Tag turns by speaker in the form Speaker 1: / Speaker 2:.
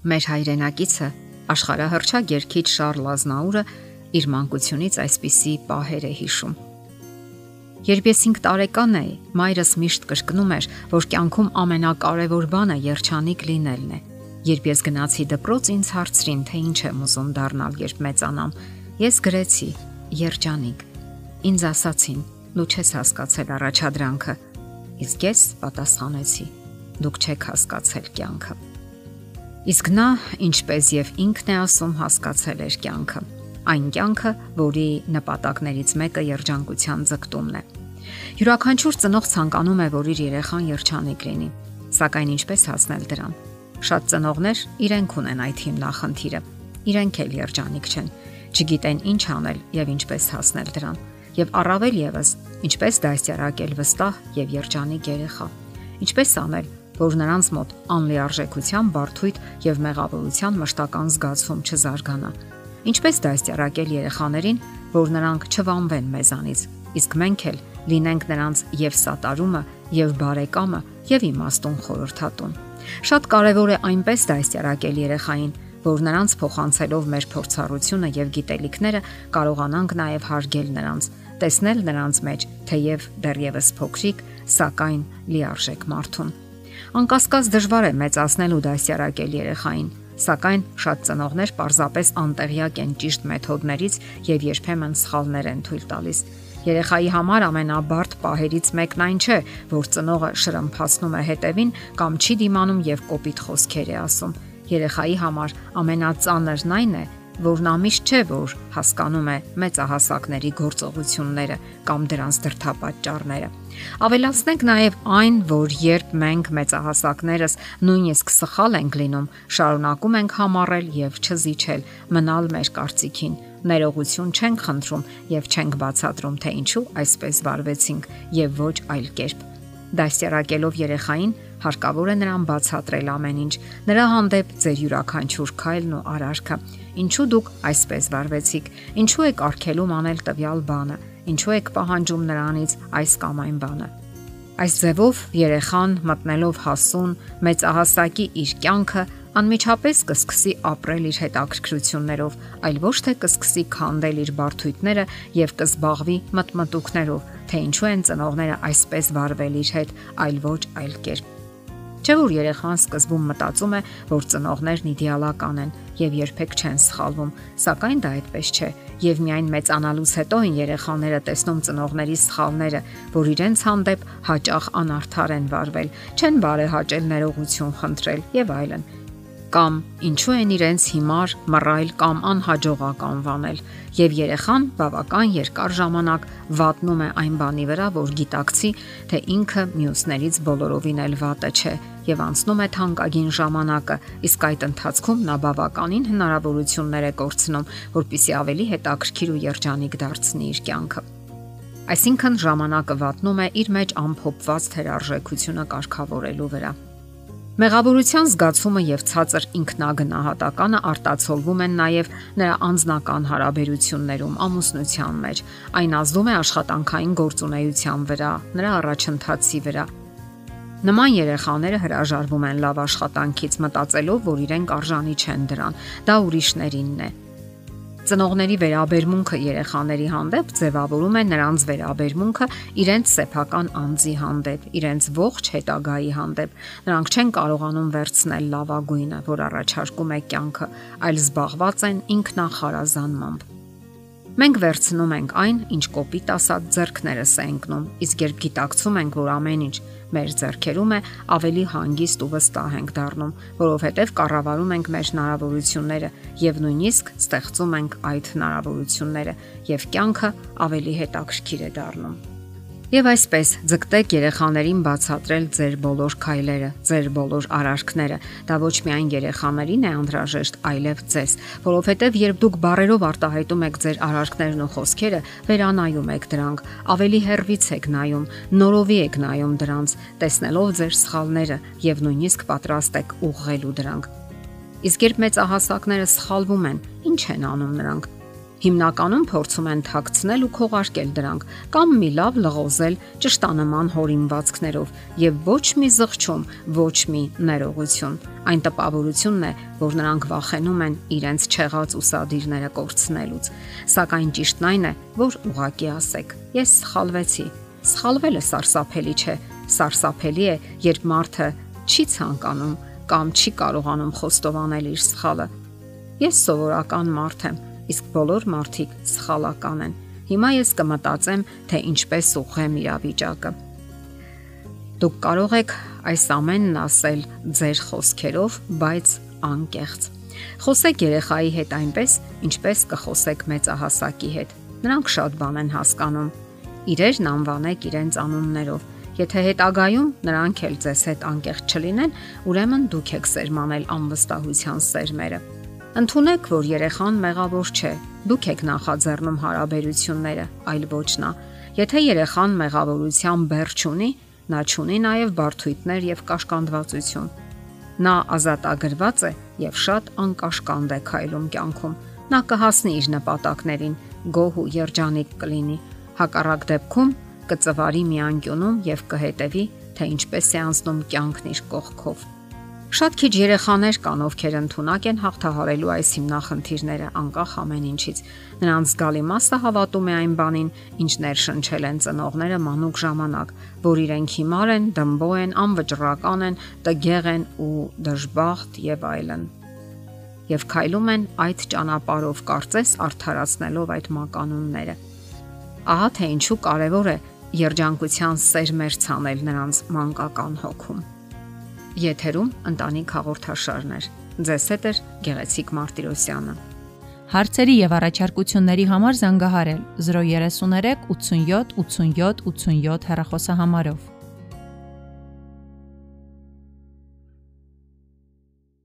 Speaker 1: Մեր հայրենակիցը աշխարհահռչակ երգիչ Շարլ Ազնաուրը իր մանկությունից այսպիսի պահեր է հիշում։ Երբ ես 5 տարեկան էի, մայրս միշտ կրկնում էր, որ կյանքում ամենակարևոր բանը երջանիկ լինելն է։ Երբ ես գնացի դպրոց, ինձ հարցրին, թե ինչ եմ ուզում դառնալ, երբ մեծանամ։ Ես գրեցի երջանիկ։ Ինձ ասացին. «Դու չես հասկացել առաջադրանքը»։ Իսկ ես պատասխանեցի. «Դուք չեք հասկացել կյանքը»։ Իսկ նա, ինչպես եւ ինքն է ասում, հասկացել էր կյանքը։ Այն կյանքը, որի նպատակներից մեկը երջանկության ձգտումն է։ Յուրաքանչյուր ծնող ցանկանում է, որ իր երեխան երջանիկ լինի, սակայն ինչպես հասնել դրան։ Շատ ծնողներ իրենք ունեն այդ հիմնախնդիրը։ Իրենք էլ երջանիկ չեն, չգիտեն ինչ անել եւ ինչպես հասնել դրան։ Եվ առավել եւս, ինչպես դաստիարակել վստահ եւ երջանիկ երեխա։ Ինչպես անել, որ նրանց մոտ անլիարժեքության բարթույթ եւ մեղավորության մշտական զգացում չզարգանա։ Ինչպես դաստիարակել երեխաներին, որ նրանք չվանվեն մեզանից, իսկ մենք էլ լինենք նրանց եւ սատարումը, եւ բարեկամը, եւ իմաստուն խորհրդատուն։ Շատ կարեւոր է այնպես դաստիարակել երեխային, որ նրանց փոխանցելով մեր փորձառությունը եւ գիտելիքները կարողանանք նաեւ հարգել նրանց, տեսնել նրանց մեջ թեև դեռևս փոքրիկ, սակայն լիարժեք մարդուն։ Անկասկած դժվար է մեծացնել ու դասյարակել երեխային, սակայն շատ ծնողներ պարզապես անտեղյակ են ճիշտ մեթոդներից եւ երբեմն սխալներ են թույլ տալիս։ Երեխայի համար ամենաբարդ պահերից մեկն այն չէ, որ ծնողը շրմփացնում է հետևին կամ չի դիմանում եւ կոպիտ խոսքեր է ասում։ Երեխայի համար ամենածանրն այն է, որ նա միշտ չէ որ հասկանում է մեծահասակների գործողությունները կամ դրանց դրթապաճառները։ Ավելացնենք նաև այն, որ երբ մենք մեծահասակներս նույնիսկ սխալ ենք լինում, շարունակում ենք համառել եւ չզիջել, մնալ մեր կարծիքին ներողություն չենք խնդրում եւ չենք բացատրում, թե ինչու այսպես վարվեցինք եւ ոչ այլ կերպ։ Դաստիարակելով երեխային հարկավոր է նրան բացատրել ամեն ինչ, նրա հանդեպ ձեր յուրաքանչյուր քայլն ու արարքը։ Ինչու դուք այսպես վարվեցիք։ Ինչու եք արգելում անել տվյալ բանը։ Ինչու եք պահանջում նրանից այս կամ այն բանը։ Այս ձևով երեխան մտնելով հասուն մեծահասակի իր կյանքը անմիջապես կսկսի ապրել իր հետաքրքրություններով, այլ ոչ թե կսկսի քանդել իր բարթույթները եւ կզբաղվի մտմտուկներով, թե ինչու են ծնողները այսպես վարվել իր հետ, այլ ոչ այլ կերպ։ Չէ որ երեխան սկզբում մտածում է, որ ծնողներն իդեալական են եւ երբեք չեն սխալվում, սակայն դա այդպես չէ։ Եվ միայն մեծանալուց հետո են երեխաները տեսնում ծնողների սխալները, որ իրենց հանդեպ հաճախ անարդար են վարվել, չեն բարեհաճել ներողություն խնդրել եւ այլն կամ ինչու են իրենց հիմար, մռայլ կամ անհաջողակ անվանել, եւ երեխան բավական երկար ժամանակ վատնում է այն բանի վրա, որ գիտակցի, թե ինքը մյուսներից բոլորովին էլ վատը չէ եւ անցնում է թանկագին ժամանակը, իսկ այդ ընթացքում նա բավականին հնարավորություններ է կորցնում, որpիսի ավելի հետաքրքիր ու երջանիկ դարձնի իր կյանքը։ Այսինքն ժամանակը վատնում է իր մեջ ամփոփված թերարժեքությունը կարգավորելու վրա։ Մեղավորության զգացումը եւ ցածր ինքնագնահատականը արտացոլվում են նաեւ նրա անձնական հարաբերություններում, ամուսնության մեջ։ Այն ազդում է աշխատանքային գործունեության վրա, նրա առաջընթացի վրա։ Նման երեխաները հրաժարվում են լավ աշխատանքից մտածելով, որ իրենք արժանի չեն դրան։ Դա ուրիշներինն է Ծնողների վերաբերմունքը երեխաների հանդեպ ձևավորում է նրանց վերաբերմունքը իրենց սեփական անձի հանդեպ, իրենց ողջ հետագայի հանդեպ։ Նրանք չեն կարողանում վերցնել լավագույնը, որ առաջարկում է կյանքը, այլ զբաղված են ինքնախարազանմամբ։ Մենք վերցնում ենք այն, ինչ կոպիտ ասած зерքներս է ընկնում, իսկ երբ գիտակցում ենք, որ ամեն ինչ մեր зерքերում է, ավելի հանգիստ ու վստահ ենք դառնում, որովհետև կառավարում ենք մեր հնարավորությունները եւ նույնիսկ ստեղծում ենք այդ հնարավորությունները եւ կյանքը ավելի հետաքրքիր է դառնում։ Եվ այսպես ձգտեք երեխաներին բացատրել ձեր բոլոր քայլերը, ձեր բոլոր արարքները։ Դա ոչ միայն երեխաներին է անհրաժեշտ, այլև ձեզ, որովհետև երբ դուք բարերով արտահայտում եք ձեր արարքներն ու խոսքերը, վերանայում եք դրանք, ավելի հեռվից եք նայում, նորովի եք նայում դրանց, տեսնելով ձեր սխալները եւ նույնիսկ պատրաստ եք ուղղելու դրանք։ Իսկ երբ մեծահասակները սխալվում են, ինչ են անում նրանք Հիմնականում փորձում են թաքցնել ու քողարկել դրանք կամ մի լավ լղոզել ճշտանման հորինվածքներով եւ ոչ մի զղջում, ոչ մի ներողություն։ Այն տպավորությունն է, որ նրանք վախենում են իրենց չեղած ուսադիրները կորցնելուց։ Սակայն ճիշտն այն է, որ ուղակի ասեք. ես սխալվեցի։ Սխալվելը սարսափելի չէ, սարսափելի է, երբ մարդը չի ցանկանում կամ չի կարողանում խոստովանել իր սխալը։ Ես սովորական մարդ եմ իսկ բոլոր մարդիկ սխալական են։ Հիմա ես կմտածեմ, թե ինչպես ուղղեմ իրավիճակը։ Դուք կարող եք այս ամենն ասել ձեր խոսքերով, բայց անկեղծ։ Խոսեք երեխայի հետ այնպես, ինչպես կխոսեք մեծահասակի հետ։ Նրանք շատ բան են հասկանում։ Իրերն անվանեք իրենց անուններով։ Եթե հետագայում նրանք էլ ձեզ հետ անկեղծ չլինեն, ուրեմն դուք եք սերմանել անվստահության սերմերը։ Ընթունեք, որ երեխան մեղավոր չէ։ Դուք եք նախաձեռնում հարաբերությունները, այլ ոչ նա։ Եթե երեխան մեղավորության բեռ չունի, նա չունի նաև բարթույթներ եւ կաշկանդվածություն։ Նա ազատագրված է եւ շատ անկաշկանդ է քայլում կյանքում։ Նա կհասնի իր նպատակներին, գոհ ու երջանիկ կլինի։ Հակառակ դեպքում կծվարի մի անկյունում եւ կհետեւի, թե ինչպես է անցնում կյանքն իր կողքով։ Շատ քիչ երեխաներ կան, ովքեր ընդունակ են հաղթահարելու այս հիմնախնդիրները անկախ ամեն ինչից։ Նրանց զգալի մասը հավատում է այն բանին, ինչ ներշնչել են ծնողները մանուկ ժամանակ, որ իրենք հիմար են, դմբո են, անվճռական են, տգեղ են ու դժբախտ եւ այլն։ Եվ քայլում են այդ ճանապարհով կարծես արդարացնելով այդ մականունները։ Ահա թե ինչու կարևոր է երջանկության սեր մերցանել նրանց մանկական հոգում։ Եթերում ընտանիք հաղորդաշարներ։ Ձեզ հետ է Գեղեցիկ Մարտիրոսյանը։
Speaker 2: Հարցերի եւ առաջարկությունների համար զանգահարել 033 87 87 87 հեռախոսահամարով։